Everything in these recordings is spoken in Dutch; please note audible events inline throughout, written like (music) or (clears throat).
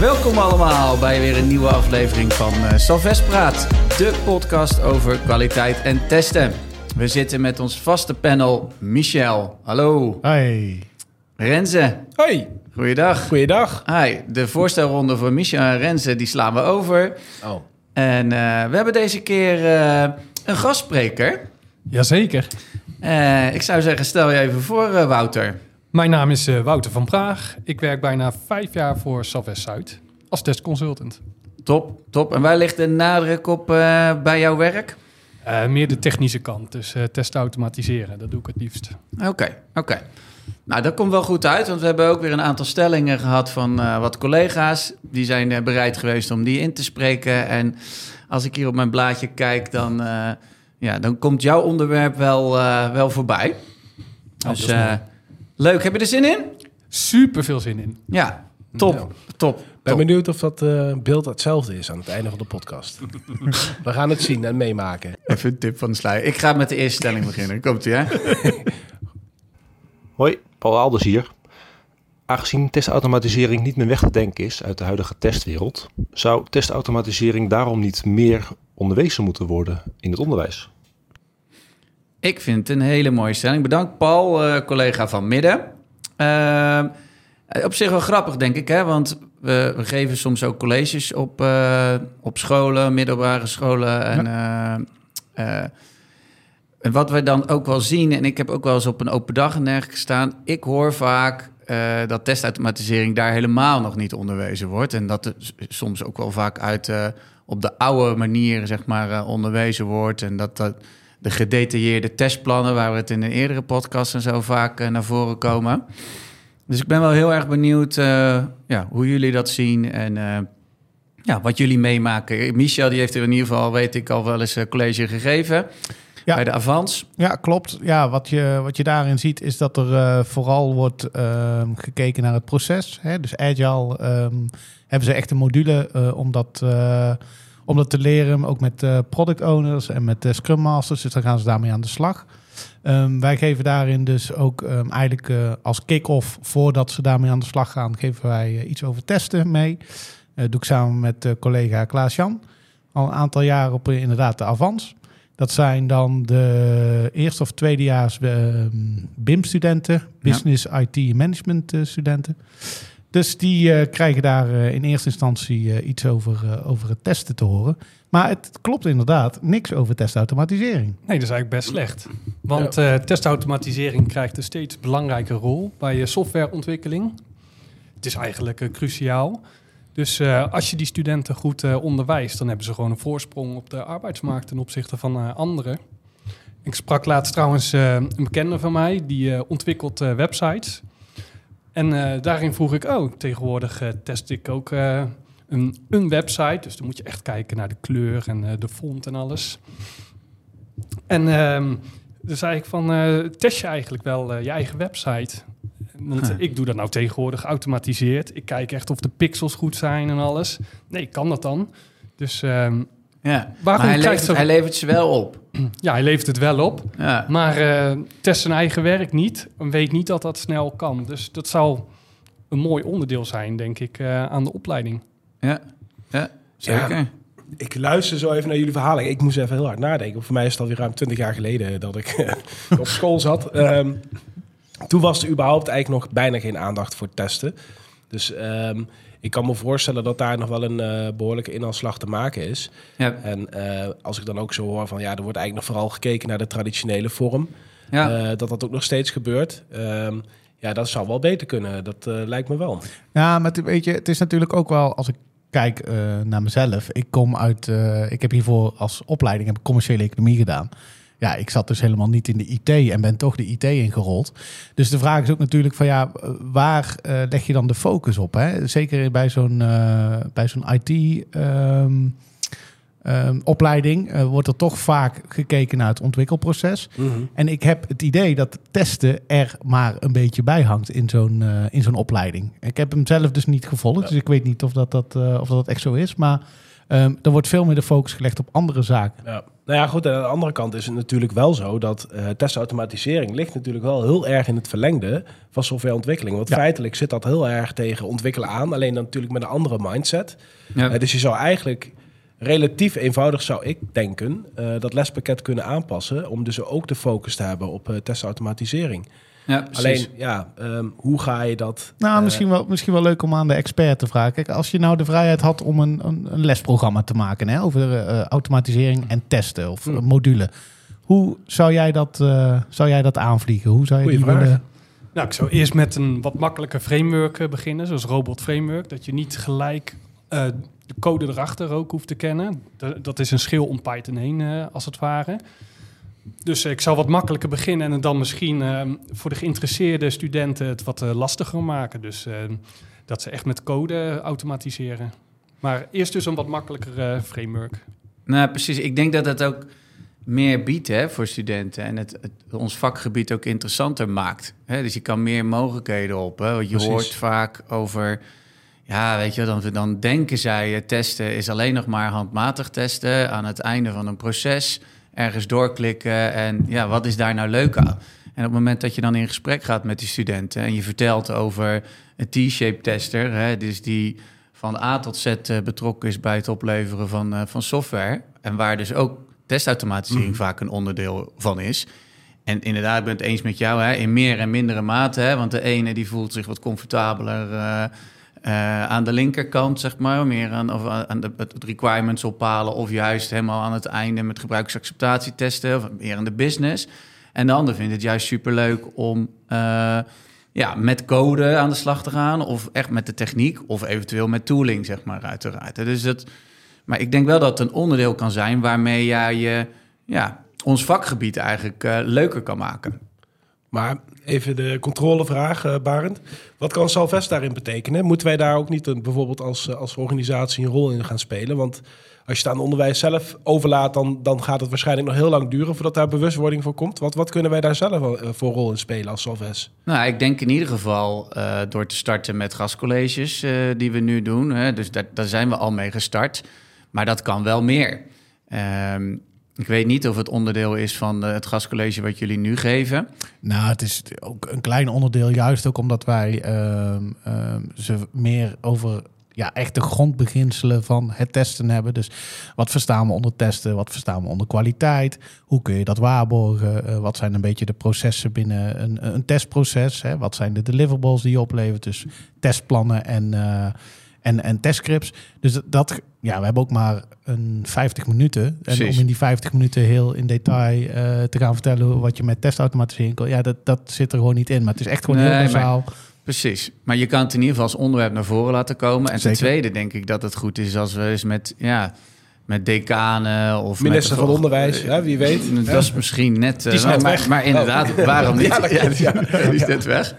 Welkom allemaal bij weer een nieuwe aflevering van uh, Salves Praat, de podcast over kwaliteit en testen. We zitten met ons vaste panel Michel. Hallo. Hi. Renze. Hoi. Goeiedag. Goeiedag. Hi. De voorstelronde voor Michel en Renze die slaan we over. Oh. En uh, we hebben deze keer uh, een gastspreker. Jazeker. Uh, ik zou zeggen, stel je even voor, Wouter. Mijn naam is Wouter van Praag. Ik werk bijna vijf jaar voor Salves Zuid als testconsultant. Top, top. En waar ligt de nadruk op bij jouw werk? Uh, meer de technische kant, dus testen automatiseren, dat doe ik het liefst. Oké, okay, oké. Okay. Nou, dat komt wel goed uit, want we hebben ook weer een aantal stellingen gehad van uh, wat collega's. Die zijn bereid geweest om die in te spreken. En als ik hier op mijn blaadje kijk, dan, ja, dan komt jouw onderwerp wel, wel voorbij. Oh, dus leuk. Heb je er zin in? Super veel zin in. Ja, top, ja. top. ben benieuwd of dat uh, beeld hetzelfde is aan het einde van de podcast. (laughs) We gaan het zien en meemaken. Even een tip van de sluier. Ik ga met de eerste stelling beginnen. Komt ie, hè? (laughs) Hoi, Paul Alders hier. Aangezien testautomatisering niet meer weg te denken is uit de huidige testwereld, zou testautomatisering daarom niet meer onderwezen moeten worden in het onderwijs? Ik vind het een hele mooie stelling. Bedankt Paul, uh, collega van Midden. Uh, op zich wel grappig, denk ik, hè? want we, we geven soms ook colleges op, uh, op scholen, middelbare scholen. En, ja. wat we dan ook wel zien, en ik heb ook wel eens op een open dag en gestaan, ik hoor vaak dat testautomatisering daar helemaal nog niet onderwezen wordt. En dat er soms ook wel vaak uit op de oude manier, zeg maar, onderwezen wordt. En dat, dat de gedetailleerde testplannen, waar we het in een eerdere podcast en zo vaak naar voren komen. Dus ik ben wel heel erg benieuwd uh, ja, hoe jullie dat zien en uh, ja, wat jullie meemaken. Michel die heeft er in ieder geval, weet ik, al wel eens een college gegeven ja. bij de Avans. Ja, klopt. Ja, wat je, wat je daarin ziet is dat er uh, vooral wordt gekeken naar het proces. Hè? Dus Agile um, hebben ze echt een module om dat om dat te leren, ook met product owners en met Scrum Masters. Dus dan gaan ze daarmee aan de slag. Um, wij geven daarin dus ook um, eigenlijk uh, als kick-off, voordat ze daarmee aan de slag gaan, geven wij uh, iets over testen mee. Uh, doe ik samen met collega Klaas-Jan. Al een aantal jaar op inderdaad de Avans. Dat zijn dan de eerste of tweedejaars BIM-studenten, Business ja. IT Management studenten. Dus die krijgen daar in eerste instantie iets over, over het testen te horen. Maar het klopt inderdaad, niks over testautomatisering. Nee, dat is eigenlijk best slecht. Want testautomatisering krijgt een steeds belangrijke rol bij softwareontwikkeling. Het is eigenlijk cruciaal. Dus als je die studenten goed onderwijst, dan hebben ze gewoon een voorsprong op de arbeidsmarkt ten opzichte van anderen. Ik sprak laatst trouwens een bekende van mij, die ontwikkelt websites. En daarin vroeg ik, oh, tegenwoordig test ik ook een, een website. Dus dan moet je echt kijken naar de kleur en de font en alles. En uh, dan zei ik van, test je eigenlijk wel je eigen website? Want huh. ik doe dat nou tegenwoordig geautomatiseerd. Ik kijk echt of de pixels goed zijn en alles. Nee, kan dat dan? Dus um, ja, waarom hij, levert, zo... hij levert ze wel op. (clears throat) Ja, hij levert het wel op. Ja. Maar uh, test zijn eigen werk niet. En weet niet dat dat snel kan. Dus dat zal een mooi onderdeel zijn, denk ik, uh, aan de opleiding. Ja, ja zeker. Ja, ik luister zo even naar jullie verhalen. Ik moest even heel hard nadenken. Voor mij is het alweer ruim 20 jaar geleden dat ik op school zat. Um, (laughs) toen was er überhaupt eigenlijk nog bijna geen aandacht voor testen. Dus um, ik kan me voorstellen dat daar nog wel een uh, behoorlijke inhaalslag te maken is. Ja. En uh, als ik dan ook zo hoor van ja, er wordt eigenlijk nog vooral gekeken naar de traditionele vorm. Ja. Uh, dat dat ook nog steeds gebeurt. Um, ja, dat zou wel beter kunnen. Dat lijkt me wel. Ja, maar weet je, het is natuurlijk ook wel als ik kijk uh, naar mezelf. Ik kom uit, uh, ik heb hiervoor als opleiding heb commerciële economie gedaan. Ja, ik zat dus helemaal niet in de IT en ben toch de IT ingerold. Dus de vraag is ook natuurlijk van ja, waar uh, leg je dan de focus op? Hè? Zeker bij zo'n bij zo'n IT. Um, um, opleiding wordt er toch vaak gekeken naar het ontwikkelproces. Mm -hmm. En ik heb het idee dat testen er maar een beetje bij hangt in zo'n in zo'n opleiding. Ik heb hem zelf dus niet gevolgd, ja. dus ik weet niet of dat, dat, of dat echt zo is. Maar um, er wordt veel meer de focus gelegd op andere zaken. Ja. Nou ja, goed, aan de andere kant is het natuurlijk wel zo dat uh, testautomatisering ligt natuurlijk wel heel erg in het verlengde van softwareontwikkeling. Want Ja. feitelijk zit dat heel erg tegen ontwikkelen aan, alleen dan natuurlijk met een andere mindset. Ja. Eh, dus je zou eigenlijk relatief eenvoudig, zou ik denken, eh, dat lespakket kunnen aanpassen om dus ook de focus te hebben op eh, testautomatisering. Ja. Alleen, ja, ehm, hoe ga je dat... Nou, eh, misschien, wel, misschien wel leuk om aan de expert te vragen. Kijk, als je nou de vrijheid had om een, een, een lesprogramma te maken hè, over eh, automatisering en testen of Hmm. een module. Hoe zou jij dat, eh, zou jij dat aanvliegen? Hoe zou je Goeie die vraag. willen... Nou, ik zou eerst met een wat makkelijker framework eh, beginnen, zoals Robot Framework. Dat je niet gelijk eh, de code erachter ook hoeft te kennen. Da- dat is een schil om Python heen, eh, als het ware. Dus eh, ik zou wat makkelijker beginnen en het dan misschien eh, voor de geïnteresseerde studenten het wat eh, lastiger maken. Dus eh, dat ze echt met code automatiseren. Maar eerst dus een wat makkelijker eh, framework. Nou, precies. Ik denk dat het ook meer biedt hè, voor studenten en het, het ons vakgebied ook interessanter maakt. Hè? Dus je kan meer mogelijkheden op. Hè? Want je Precies. hoort vaak over, ja, weet je, dan, dan denken zij testen is alleen nog maar handmatig testen aan het einde van een proces, ergens doorklikken en ja, wat is daar nou leuk aan? En op het moment dat je dan in gesprek gaat met die studenten en je vertelt over een T-shape tester, hè, dus die van A tot Z eh, betrokken is bij het opleveren van, eh, van software. En waar dus ook testautomatisering vaak een onderdeel van is. En inderdaad, ik ben het eens met jou, hè, in meer en mindere mate. Hè, want de ene die voelt zich wat comfortabeler eh, eh, aan de linkerkant, zeg maar. Meer aan, of aan de het requirements ophalen. Of juist helemaal aan het einde met gebruikersacceptatie testen. Of meer aan de business. En de ander vindt het juist superleuk om eh, ja, met code aan de slag te gaan. Of echt met de techniek. Of eventueel met tooling, zeg maar, uiteraard. Dus het, maar ik denk wel dat het een onderdeel kan zijn waarmee jij je, ja, ons vakgebied eigenlijk eh, leuker kan maken. Maar even de controlevraag, eh Barend. Wat kan Salvest daarin betekenen? Moeten wij daar ook niet een, bijvoorbeeld als, eh, als organisatie een rol in gaan spelen? Want als je het aan onderwijs zelf overlaat, dan, dan gaat het waarschijnlijk nog heel lang duren voordat daar bewustwording voor komt. Wat, wat kunnen wij daar zelf eh, voor rol in spelen als Salvest? Nou, ik denk in ieder geval door te starten met gastcolleges die we nu doen. Hè, dus daar, daar zijn we al mee gestart. Maar dat kan wel meer. Ehm, ik weet niet of het onderdeel is van eh, het gastcollege wat jullie nu geven. Nou, het is ook een klein onderdeel, juist ook omdat wij ehm, ehm, ze meer over ja, echt de grondbeginselen van het testen hebben. Dus wat verstaan we onder testen? Wat verstaan we onder kwaliteit? Hoe kun je dat waarborgen? Eh, wat zijn een beetje de processen binnen een, een testproces? Hè? Wat zijn de deliverables die je oplevert? Dus testplannen en, eh, en, en testscripts. Dus dat- ja, we hebben ook maar een 50 minuten. En Precies. om in die 50 minuten heel in detail eh, te gaan vertellen wat je met testautomatisering kan. Ja, dat, dat zit er gewoon niet in. Maar het is echt gewoon Nee, heel bazaal. Precies. Maar je kan het in ieder geval als onderwerp naar voren laten komen. En Zeker. ten tweede denk ik dat het goed is als we eens met, ja, met decanen of Minister met, van Onderwijs, ja, wie weet. Dat is misschien net... eh, is maar, net maar, weg. maar inderdaad, waarom niet? Ja, dat klopt, die, ja. die is net weg.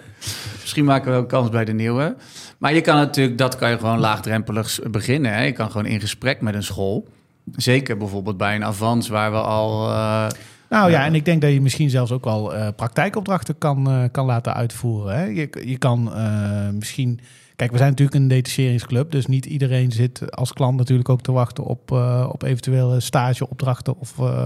Misschien maken we ook kans bij de nieuwe. Maar je kan natuurlijk, dat kan je gewoon laagdrempelig beginnen. Hè? Je kan gewoon in gesprek met een school. Zeker bijvoorbeeld bij een avans waar we al... eh, Nou ja, Ja. en ik denk dat je misschien zelfs ook wel eh, praktijkopdrachten kan, eh, kan laten uitvoeren. Hè? Je, je kan eh, misschien. Kijk, we zijn natuurlijk een detacheringsclub, dus niet iedereen zit als klant natuurlijk ook te wachten op, eh, op eventuele stageopdrachten of, eh,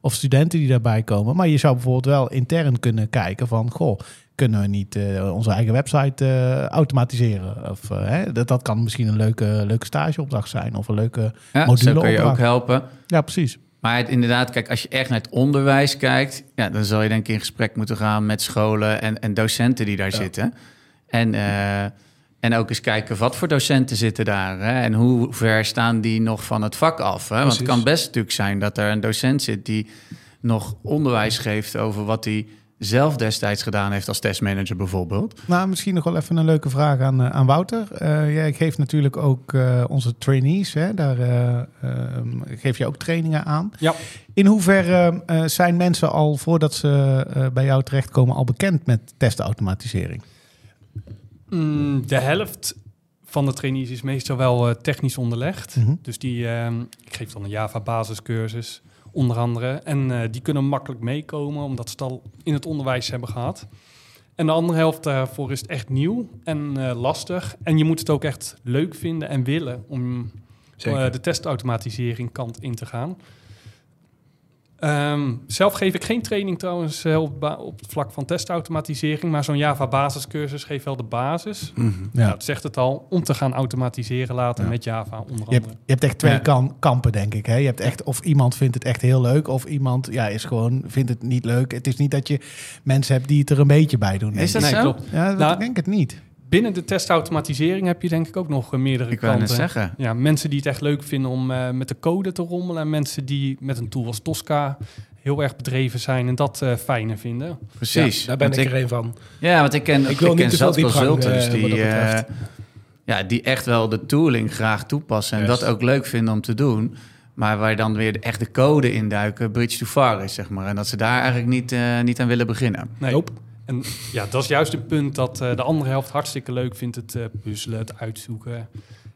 of studenten die daarbij komen. Maar je zou bijvoorbeeld wel intern kunnen kijken van, goh, kunnen we niet eh, onze eigen website eh, automatiseren? Of, eh, hè? Dat, dat kan misschien een leuke, leuke stageopdracht zijn of een leuke... ja, Module zo kun je ook helpen. Ja, precies. Maar het, inderdaad, kijk, als je echt naar het onderwijs kijkt, ja, dan zal je denk ik in gesprek moeten gaan met scholen en, en docenten die daar zitten. En, en ook eens kijken wat voor docenten zitten daar. Hè? En hoe ver staan die nog van het vak af? Hè? Want het kan best natuurlijk zijn dat er een docent zit die nog onderwijs geeft over wat hij zelf destijds gedaan heeft als testmanager bijvoorbeeld. Nou, misschien nog wel even een leuke vraag aan, eh, aan Wouter. Eh jij geeft natuurlijk ook eh, onze trainees, hè? daar eh, ehm, geef je ook trainingen aan. Ja. In hoeverre eh, zijn mensen al voordat ze eh, bij jou terechtkomen al bekend met testautomatisering? Mm, de helft van de trainees is meestal wel technisch onderlegd. Mhm. Dus die, ehm, ik geef dan een Java basiscursus, onder andere. En eh, die kunnen makkelijk meekomen, omdat ze het al in het onderwijs hebben gehad. En de andere helft daarvoor is het echt nieuw en eh, lastig. En je moet het ook echt leuk vinden en willen om eh, de testautomatisering kant in te gaan. Ehm, zelf geef ik geen training trouwens eh, op, het vlak van testautomatisering, maar zo'n Java basiscursus geeft wel de basis. Mhm. Ja. Het zegt het al, om te gaan automatiseren later Ja. met Java onder Je andere. hebt, je hebt echt twee Ja. kan, kampen, denk ik. Hè? Je hebt echt, of iemand vindt het echt heel leuk, of iemand ja, is gewoon, vindt het niet leuk. Het is niet dat je mensen hebt die het er een beetje bij doen. Is dat denk Nee, zo? klopt. ik. Ja, dat- Nou, ik denk het niet. Binnen de testautomatisering heb je denk ik ook nog eh, meerdere Ik kanten. zeggen. Ja, mensen die het echt leuk vinden om eh, met de code te rommelen. En mensen die met een tool als Tosca heel erg bedreven zijn en dat eh fijner vinden. Precies. Ja, daar ben Want ik er een van. Ja, want ik ken, Ik ik wil ken niet te veel zelf diepgang, consultants die, wat dat betreft. eh, ja, die echt wel de tooling graag toepassen en dat ook leuk vinden om te doen. Maar waar dan weer de echte code induiken, bridge to far is, zeg maar. En dat ze daar eigenlijk niet, eh, niet aan willen beginnen. Nee. Nope. En ja, dat is juist het punt dat eh, de andere helft hartstikke leuk vindt. Het eh, puzzelen, het uitzoeken.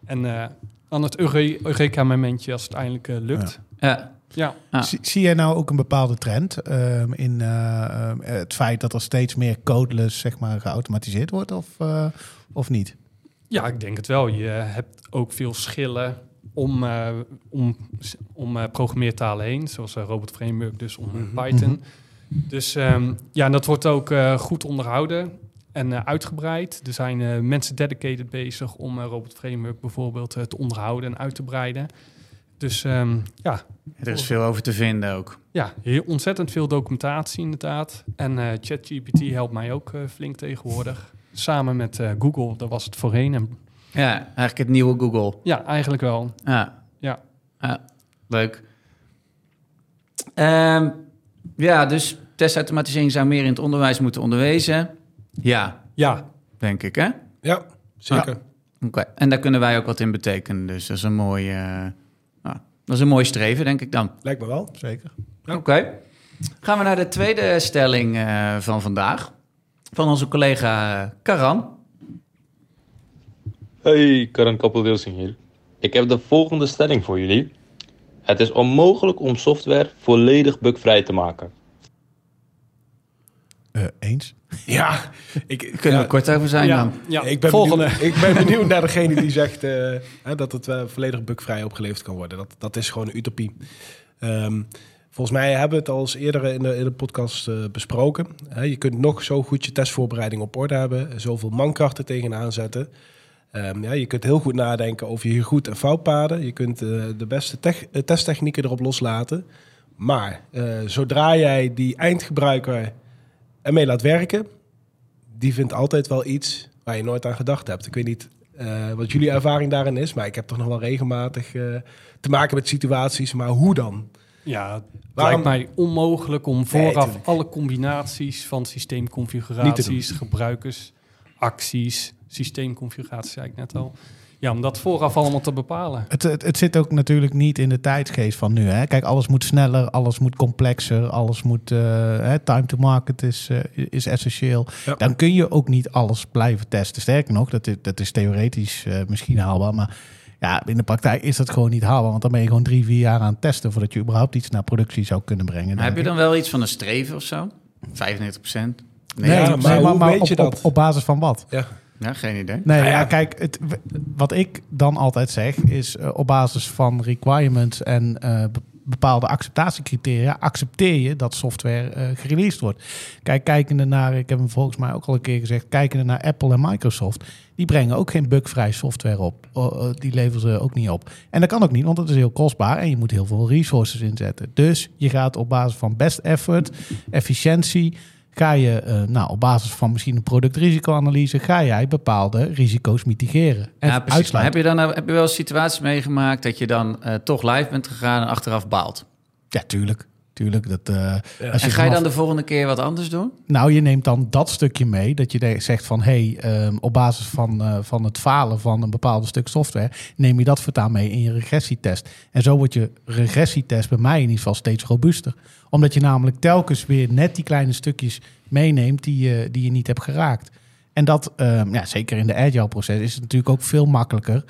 En eh, dan het Eure- Eureka-momentje als het eindelijk lukt. Ja, Ja. Ah. Zie, zie jij nou ook een bepaalde trend ehm, in eh, ehm, het feit dat er steeds meer codeless zeg maar, geautomatiseerd wordt of, eh, of niet? ja, ik denk het wel. Je hebt ook veel schillen om, eh, om, om programmeertalen heen. Zoals Robot Framework, dus om Mhm. Python. Dus ehm, ja, en dat wordt ook eh, goed onderhouden en eh, uitgebreid. Er zijn eh, mensen dedicated bezig om Robot Framework bijvoorbeeld te onderhouden en uit te breiden. Dus ehm, ja, er is veel over te vinden ook. ja, heel ontzettend veel documentatie inderdaad. En ChatGPT helpt mij ook flink tegenwoordig. Samen met Google, dat was het voorheen. En Ja, eigenlijk het nieuwe Google. ja, eigenlijk wel. Ja. Ja. Ja, leuk. Ehm, ja, dus testautomatisering zou meer in het onderwijs moeten onderwezen. Ja, Ja, denk ik, hè? Ja, zeker. Oké, en daar kunnen wij ook wat in betekenen. Dus dat is een mooi, eh, nou, dat is een mooi streven, denk ik dan. Lijkt me wel. Zeker. Oké. Gaan we naar de tweede stelling eh, van vandaag. Van onze collega eh, Karan. Hey, Karan Kapeldeelsing hier. Ik heb de volgende stelling voor jullie. Het is onmogelijk om software volledig bugvrij te maken. Eh, eens? Ja, ik, Kunnen ja, we kort over zijn ja, dan? ja. ik, ben volgende. Benieuwd, ik ben benieuwd naar degene die zegt eh, hè, dat het eh, volledig bugvrij opgeleverd kan worden. Dat, dat is gewoon een utopie. Ehm, volgens mij hebben we het al eens eerder in de, in de podcast besproken. Hè, je kunt nog zo goed je testvoorbereiding op orde hebben, zoveel mankrachten tegenaan zetten. Ehm, ja, je kunt heel goed nadenken over je goed- en foutpaden. Je kunt eh, de beste eh, testtechnieken erop loslaten. Maar eh, zodra jij die eindgebruiker ermee laat werken, die vindt altijd wel iets waar je nooit aan gedacht hebt. Ik weet niet wat jullie ervaring daarin is, maar ik heb toch nog wel regelmatig te maken met situaties. Maar hoe dan? Ja, het Waarom- lijkt mij onmogelijk om vooraf alle combinaties van systeemconfiguraties, gebruikers, acties, systeemconfiguraties, zei ik net al. Ja, om dat vooraf allemaal te bepalen. Het, het, het zit ook natuurlijk niet in de tijdsgeest van nu. Hè? Kijk, alles moet sneller, alles moet complexer, alles moet... eh, hè, time to market is, eh, is essentieel. Ja. Dan kun je ook niet alles blijven testen. Sterker nog, dat is, dat is theoretisch eh, misschien haalbaar, maar... Ja, in de praktijk is dat gewoon niet haalbaar. Want dan ben je gewoon drie, vier jaar aan het testen... voordat je überhaupt iets naar productie zou kunnen brengen. Maar heb je dan wel iets van een streven of zo? 95 procent? ik. Nee, Ja, maar hoe weet op, je dat? Op, op basis van wat? Ja, ja, geen idee. Nee, Nou ja. ja, kijk, het, wat ik dan altijd zeg is eh, op basis van requirements en eh, be- bepaalde acceptatiecriteria accepteer je dat software eh gereleased wordt. Kijk, kijkende naar, ik heb hem volgens mij ook al een keer gezegd, kijkende naar Apple en Microsoft, die brengen ook geen bugvrij software op. Die leveren ze ook niet op. En dat kan ook niet, want het is heel kostbaar en je moet heel veel resources inzetten. Dus je gaat op basis van best effort, efficiëntie, ga je eh, nou, op basis van misschien een productrisicoanalyse, ga jij bepaalde risico's mitigeren en Ja, uitsluiten. heb je dan nou- heb je wel situaties meegemaakt dat je dan eh, toch live bent gegaan en achteraf baalt? Ja, tuurlijk. Tuurlijk. Dat, eh, als En ga je dan de volgende keer wat anders doen? Nou, je neemt dan dat stukje mee. Dat je zegt van hé, hey, ehm, op basis van, eh, van het falen van een bepaald stuk software, neem je dat voortaan mee in je regressietest. En zo wordt je regressietest bij mij in ieder geval steeds robuuster. Omdat je namelijk telkens weer net die kleine stukjes meeneemt die je, die je niet hebt geraakt. En dat, ehm, ja, zeker in de agile proces, is het natuurlijk ook veel makkelijker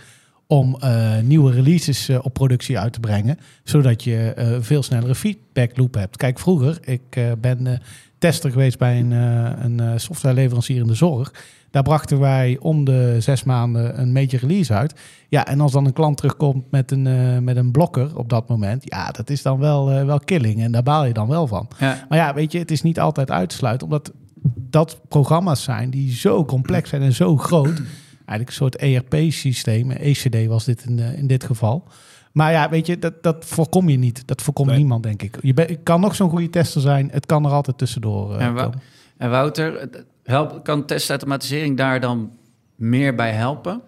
om eh, nieuwe releases eh, op productie uit te brengen, zodat je eh, veel snellere feedback loop hebt. Kijk, vroeger, ik ben tester geweest bij een, een softwareleverancier in de zorg. Daar brachten wij om de zes maanden een major release uit. Ja, en als dan een klant terugkomt met een, met een blokker op dat moment, ja, dat is dan wel, wel killing. En daar baal je dan wel van. Ja. Maar ja, weet je, het is niet altijd uit te sluiten, omdat dat programma's zijn die zo complex zijn en zo groot. Eigenlijk een soort ERP-systeem. ECD was dit in, eh, in dit geval. Maar ja, weet je, dat, dat voorkom je niet. Dat voorkomt Nee. niemand, denk ik. Je, ben- kan nog zo'n goede tester zijn. Het kan er altijd tussendoor eh, En komen. En Wouter, help, kan testautomatisering daar dan meer bij helpen?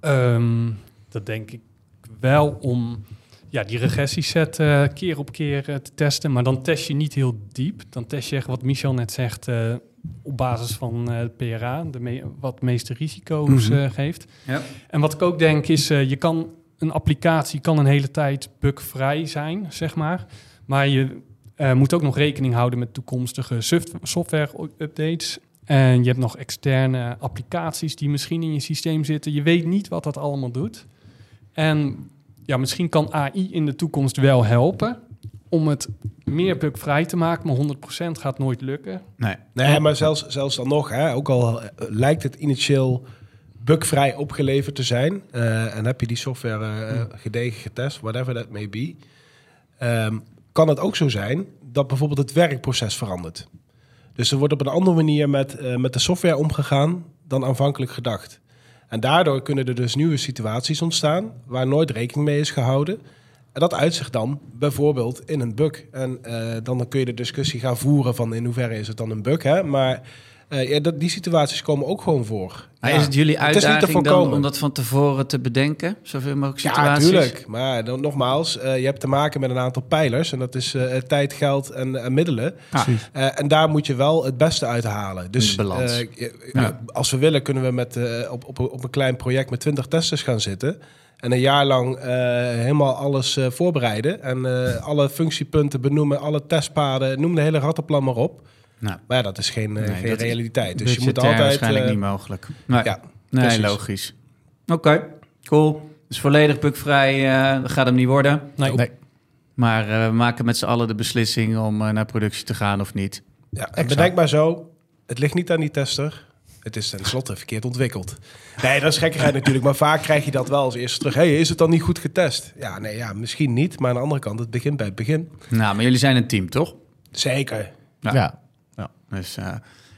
Ehm, dat denk ik wel om ja, die regressieset eh, keer op keer te testen. Maar dan test je niet heel diep. Dan test je echt wat Michel net zegt eh, op basis van eh, het PRA, de me- wat de meeste risico's eh, geeft. Ja. En wat ik ook denk is, eh, je kan een applicatie kan een hele tijd bugvrij zijn, zeg maar. Maar je moet ook nog rekening houden met toekomstige soft- software-updates. En je hebt nog externe applicaties die misschien in je systeem zitten. Je weet niet wat dat allemaal doet. En ja, misschien kan AI in de toekomst wel helpen om het meer bugvrij te maken. Maar 100% gaat nooit lukken. Nee. Nee, maar zelfs, zelfs dan nog, hè, ook al eh, lijkt het initieel bugvrij opgeleverd te zijn, eh, en heb je die software eh, gedegen getest, whatever that may be, ehm, kan het ook zo zijn dat bijvoorbeeld het werkproces verandert. Dus er wordt op een andere manier met, eh, met de software omgegaan dan aanvankelijk gedacht. En daardoor kunnen er dus nieuwe situaties ontstaan waar nooit rekening mee is gehouden. En dat uitzicht dan bijvoorbeeld in een bug. En eh, dan kun je de discussie gaan voeren van in hoeverre is het dan een bug. Hè? Maar eh, ja, dat, die situaties komen ook gewoon voor. Maar Ja, is het jullie het uitdaging dan voorkomen. om dat van tevoren te bedenken? Zoveel mogelijk Ja, situaties? natuurlijk. Maar dan, nogmaals, eh, je hebt te maken met een aantal pijlers. En dat is tijd, geld en, en middelen. Ah, en daar moet je wel het beste uit halen. Dus balans. Ja. als we willen, kunnen we met, op, op, op een klein project met 20 testers gaan zitten. En een jaar lang eh, helemaal alles eh, voorbereiden. En eh, alle functiepunten benoemen, alle testpaden, noem de hele rattenplan maar op. Nou, Maar ja, dat is geen, Nee, geen dat is realiteit. Dus je moet altijd. waarschijnlijk niet mogelijk. Nee, ja, nee precies. logisch. Oké, cool. Dus volledig bugvrij dat gaat hem niet worden. Nee, Nee. Maar we maken met z'n allen de beslissing om naar productie te gaan of niet. Ja, en bedenk maar zo, het ligt niet aan die tester. Het is tenslotte verkeerd ontwikkeld. Nee, dat is gekkigheid natuurlijk. Maar vaak krijg je dat wel als eerste terug. hey, is het dan niet goed getest? Ja, nee, ja, misschien niet. Maar aan de andere kant, het begint bij het begin. Nou, maar jullie zijn een team, toch? Zeker. Ja. Ja. Ja. Dus, eh,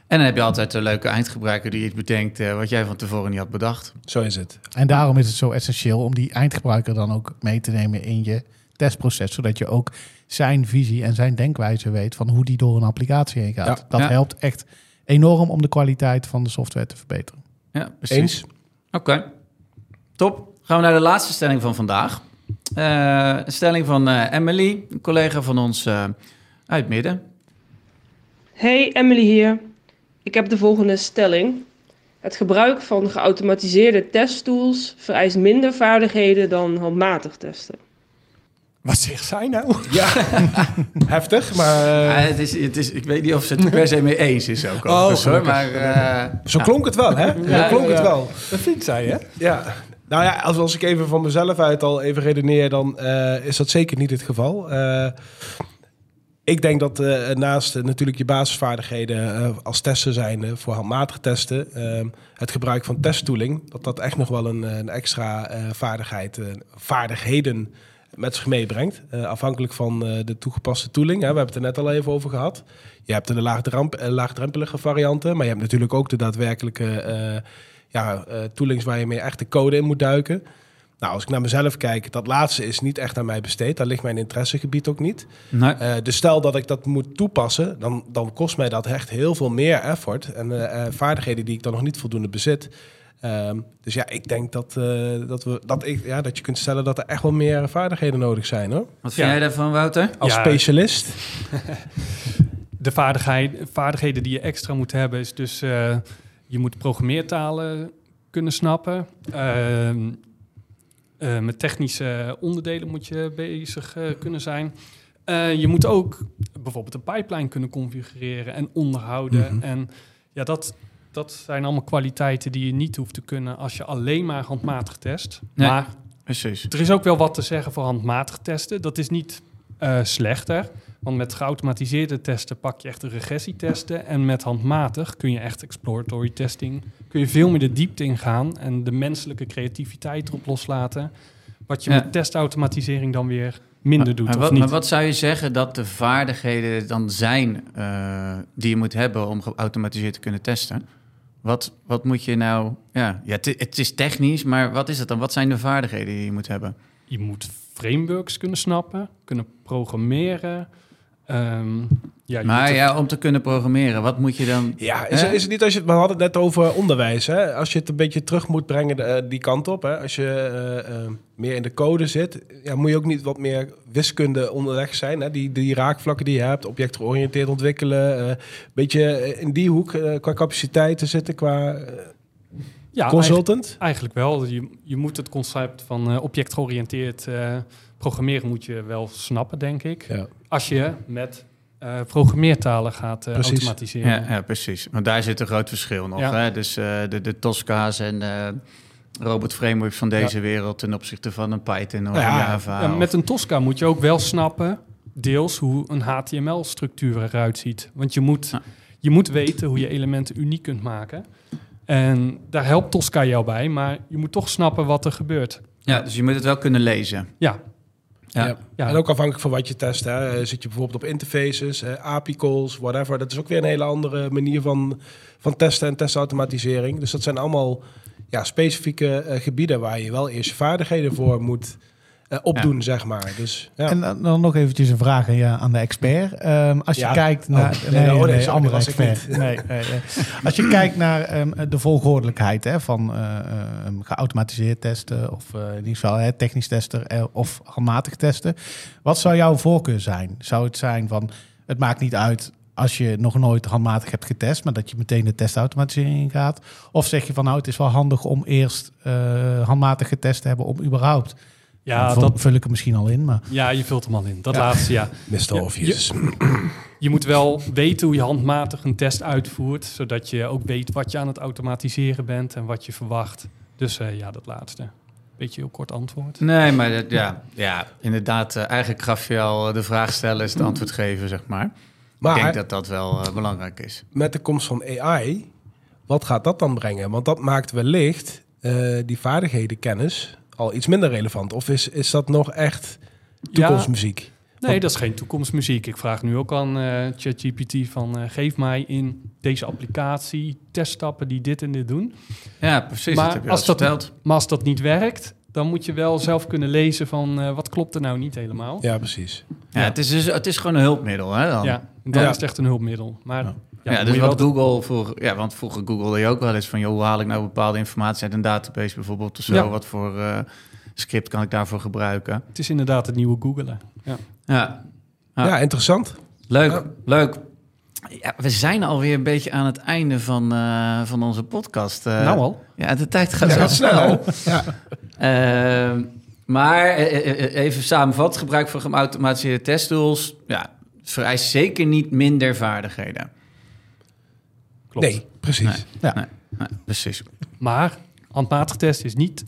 en dan heb je altijd een leuke eindgebruiker die iets bedenkt eh, wat jij van tevoren niet had bedacht. Zo is het. En daarom is het zo essentieel om die eindgebruiker dan ook mee te nemen in je testproces. Zodat je ook zijn visie en zijn denkwijze weet van hoe die door een applicatie heen gaat. Ja. Dat Ja. helpt echt enorm om de kwaliteit van de software te verbeteren. Ja, precies. Eens? Oké, top. Gaan we naar de laatste stelling van vandaag. Eh, een stelling van eh, Emily, een collega van ons eh, uit Midden. Hey, Emily hier. Ik heb de volgende stelling. Het gebruik van geautomatiseerde testtools vereist minder vaardigheden dan handmatig testen. Wat zegt zij nou? Ja, (laughs) heftig. Maar eh, Ja, het is, het is, ik weet niet of ze het er per se mee eens is ook. overigens, hoor, maar eh, zo klonk het wel, hè? Ja, zo klonk ja. het wel. Dat vindt zij, hè? Ja. Nou ja, als, als ik even van mezelf uit al even redeneer, dan eh, is dat zeker niet het geval. Eh, ik denk dat eh, naast natuurlijk je basisvaardigheden als tester zijn voor handmatig testen, eh, het gebruik van testtooling, dat dat echt nog wel een, een extra eh, vaardigheid, vaardigheden met zich meebrengt. Eh, afhankelijk van eh, de toegepaste tooling. Hè. We hebben het er net al even over gehad. Je hebt de laagdremp- eh, laagdrempelige varianten, maar je hebt natuurlijk ook de daadwerkelijke ja, toolings waar je mee echt de code in moet duiken. Nou, als ik naar mezelf kijk, dat laatste is niet echt aan mij besteed. Daar ligt mijn interessegebied ook niet. nee. Dus stel dat ik dat moet toepassen, dan, dan kost mij dat echt heel veel meer effort en vaardigheden die ik dan nog niet voldoende bezit. Ehm, dus ja, ik denk dat, eh, dat, we, dat, ik, ja, dat je kunt stellen dat er echt wel meer vaardigheden nodig zijn hoor. Wat vind Ja. jij daarvan, Wouter? Als Ja. specialist. (laughs) De vaardigheid, vaardigheden die je extra moet hebben is dus... eh, je moet programmeertalen kunnen snappen. Ehm, eh, met technische onderdelen moet je bezig eh, kunnen zijn. Eh, je moet ook bijvoorbeeld een pipeline kunnen configureren en onderhouden. Mhm. En ja, dat, dat zijn allemaal kwaliteiten die je niet hoeft te kunnen als je alleen maar handmatig test. Nee. Maar Precies. er is ook wel wat te zeggen voor handmatig testen. Dat is niet eh, slechter. Want met geautomatiseerde testen pak je echt de regressietesten. En met handmatig kun je echt exploratory testing... kun je veel meer de diepte ingaan en de menselijke creativiteit erop loslaten. Wat je Ja. met testautomatisering dan weer minder doet, maar, of wat, niet? maar wat zou je zeggen dat de vaardigheden dan zijn eh, die je moet hebben om geautomatiseerd te kunnen testen? Wat, wat moet je nou... Ja, ja het, is technisch, maar wat is het dan? Wat zijn de vaardigheden die je moet hebben? Je moet frameworks kunnen snappen, kunnen programmeren. Ehm, ja, je Maar moet ja, om te kunnen programmeren, wat moet je dan... Ja, is, het niet als je... We hadden het net over onderwijs. Hè? Als je het een beetje terug moet brengen eh, die kant op. Hè? Als je eh, eh, meer in de code zit. Ja, moet je ook niet wat meer wiskunde onderweg zijn. Hè? Die, die raakvlakken die je hebt. Objectgeoriënteerd ontwikkelen. eh, Een beetje in die hoek qua capaciteiten zitten. Qua ja, consultant. Eigenlijk wel. Je, je moet het concept van eh, objectgeoriënteerd eh, programmeren moet je wel snappen, denk ik. Ja. Als je met eh, programmeertalen gaat eh, Precies. automatiseren. Ja, ja, precies. Want daar zit een groot verschil nog. Ja. Hè? Dus eh, de, de Tosca's en eh robot frameworks van deze wereld ten opzichte van een Python of Java. Ja, of- met een Tosca moet je ook wel snappen, deels, hoe een HTML-structuur eruit ziet. Want je moet, Ja. je moet weten hoe je elementen uniek kunt maken. En daar helpt Tosca jou bij, maar je moet toch snappen wat er gebeurt. Ja, dus je moet het wel kunnen lezen. Ja, Ja. Ja. En ook afhankelijk van wat je test. Hè. Zit je bijvoorbeeld op interfaces, API calls, whatever. Dat is ook weer een hele andere manier van, van testen en testautomatisering. Dus dat zijn allemaal ja, specifieke eh, gebieden waar je wel eerst je vaardigheden voor moet eh, opdoen, zeg maar. Dus, ja. En dan, dan nog eventjes een vraag aan, je, aan de expert. Ehm, als je Ja. kijkt Oh, naar... nee, oh, nee, sorry, andere expert. Nee, nee, nee. Als je kijkt naar ehm, de volgordelijkheid hè, van eh, ehm, geautomatiseerd testen... of eh, in ieder geval hè, technisch testen of handmatig testen. Wat zou jouw voorkeur zijn? Zou het zijn van, het maakt niet uit als je nog nooit handmatig hebt getest... maar dat je meteen de testautomatisering ingaat? Of zeg je van, nou, het is wel handig om eerst eh, handmatig getest te hebben... om überhaupt... ja, vul, dat, vul ik er misschien al in, maar... ja, je vult hem al in. Dat Ja. laatste, ja. Mr. Ja, Obvious. Je moet wel weten hoe je handmatig een test uitvoert, zodat je ook weet wat je aan het automatiseren bent en wat je verwacht. Dus eh, ja, dat laatste. Beetje heel kort antwoord. Nee, maar dat- ja, (laughs) ja, inderdaad. eh, eigenlijk gaf je al de vraag stellen, is het antwoord geven, zeg maar. Maar Ik denk dat dat wel eh, belangrijk is. met de komst van AI, wat gaat dat dan brengen? Want dat maakt wellicht eh, die vaardigheden, kennis, al iets minder relevant. Of is, is dat nog echt toekomstmuziek? Nee, dat is geen toekomstmuziek. Ik vraag nu ook aan eh, ChatGPT van eh, geef mij in deze applicatie teststappen die dit en dit doen. Ja, precies. Maar dat als al dat- verteld. Maar als dat niet werkt, dan moet je wel zelf kunnen lezen van eh, wat klopt er nou niet helemaal. Ja, precies. Ja, Het, is dus, het is gewoon een hulpmiddel, hè? Dan. Ja, dan Ja. is het echt een hulpmiddel. Maar ja, Ja, dus wat wel- Google vroeger... Ja, want vroeger googelde je ook wel eens van... joh, hoe haal ik nou bepaalde informatie uit een database bijvoorbeeld of zo? Ja. Wat voor eh, script kan ik daarvoor gebruiken? Het is inderdaad het nieuwe googelen. Ja. Ja, Ja, Ja. interessant. leuk, Ja. leuk. Ja, we zijn alweer een beetje aan het einde van, eh, van onze podcast. eh. nou al. Ja, de tijd gaat Ja, snel. snel. (laughs) Ehm, maar even samenvat, gebruik van geautomatiseerde testtools... Ja, vereist zeker niet minder vaardigheden. Klopt. Nee, precies. Nee. Ja. Nee, nee, precies. Maar handmatig testen is niet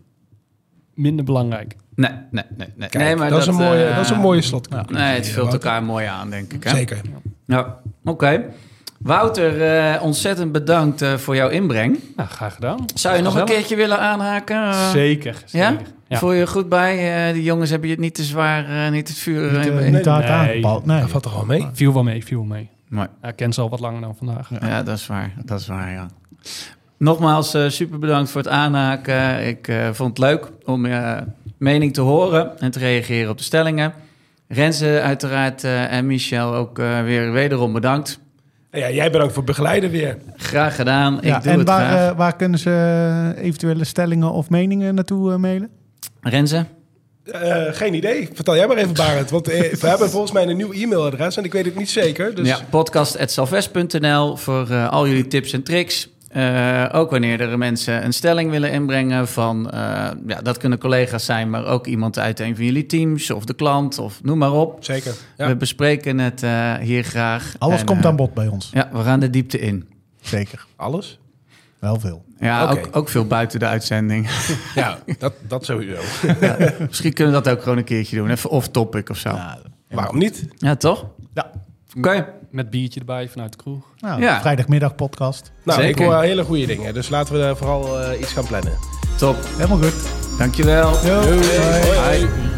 minder belangrijk. Nee, nee, nee. nee. Kijk, nee maar dat, is een mooie, eh, dat is een mooie slot. Nee, het vult elkaar mooi aan, denk ik. Hè? Zeker. Ja, oké. Wouter, eh, ontzettend bedankt eh, voor jouw inbreng. Nou, graag gedaan. Zou je nog een keertje willen aanhaken? Zeker. Ja? zeker. Ja. Voel je je goed bij? Eh, die jongens hebben je het niet te zwaar, eh, niet het vuur... Niet, hard Nee. aangepakt. Nee. Dat valt toch wel mee? Viel wel mee, viel wel mee. Mooi. Ja, ik ken ze al wat langer dan vandaag. Ja, dat is waar. Dat is waar, ja. Nogmaals, eh, super bedankt voor het aanhaken. Ik eh, vond het leuk om je mening te horen en te reageren op de stellingen. Renze uiteraard eh, en Michel ook eh, weer wederom bedankt. Ja, jij bedankt voor het begeleiden weer. Graag gedaan. Ik Ja, doe en het waar, graag. eh, waar kunnen ze eh, eventuele stellingen of meningen naartoe eh, mailen? Renze? Eh, geen idee. Vertel jij maar even, Barend. Want eh, we hebben volgens mij een nieuw e-mailadres en ik weet het niet zeker. Dus Ja, podcast.salves.nl voor eh, al jullie tips en tricks. Eh, ook wanneer er mensen een stelling willen inbrengen van... eh, ja, dat kunnen collega's zijn, maar ook iemand uit een van jullie teams... of de klant, of noem maar op. zeker. Ja. We bespreken het eh, hier graag. Alles En, komt aan bod bij ons. Ja, we gaan de diepte in. Zeker. Alles? Wel veel. Ja, ook, ook, veel buiten de uitzending. (laughs) Ja, dat, dat sowieso. Ja, misschien kunnen we dat ook gewoon een keertje doen. Even off-topic of zo. Ja, waarom niet? Ja, toch? Ja. Oké. Met biertje erbij vanuit de kroeg. Nou, ja. Vrijdagmiddag podcast. Nou, Zeker. hele goede dingen. Dus laten we vooral eh, iets gaan plannen. Top. Helemaal goed. Dankjewel. Yo. Yo. hoi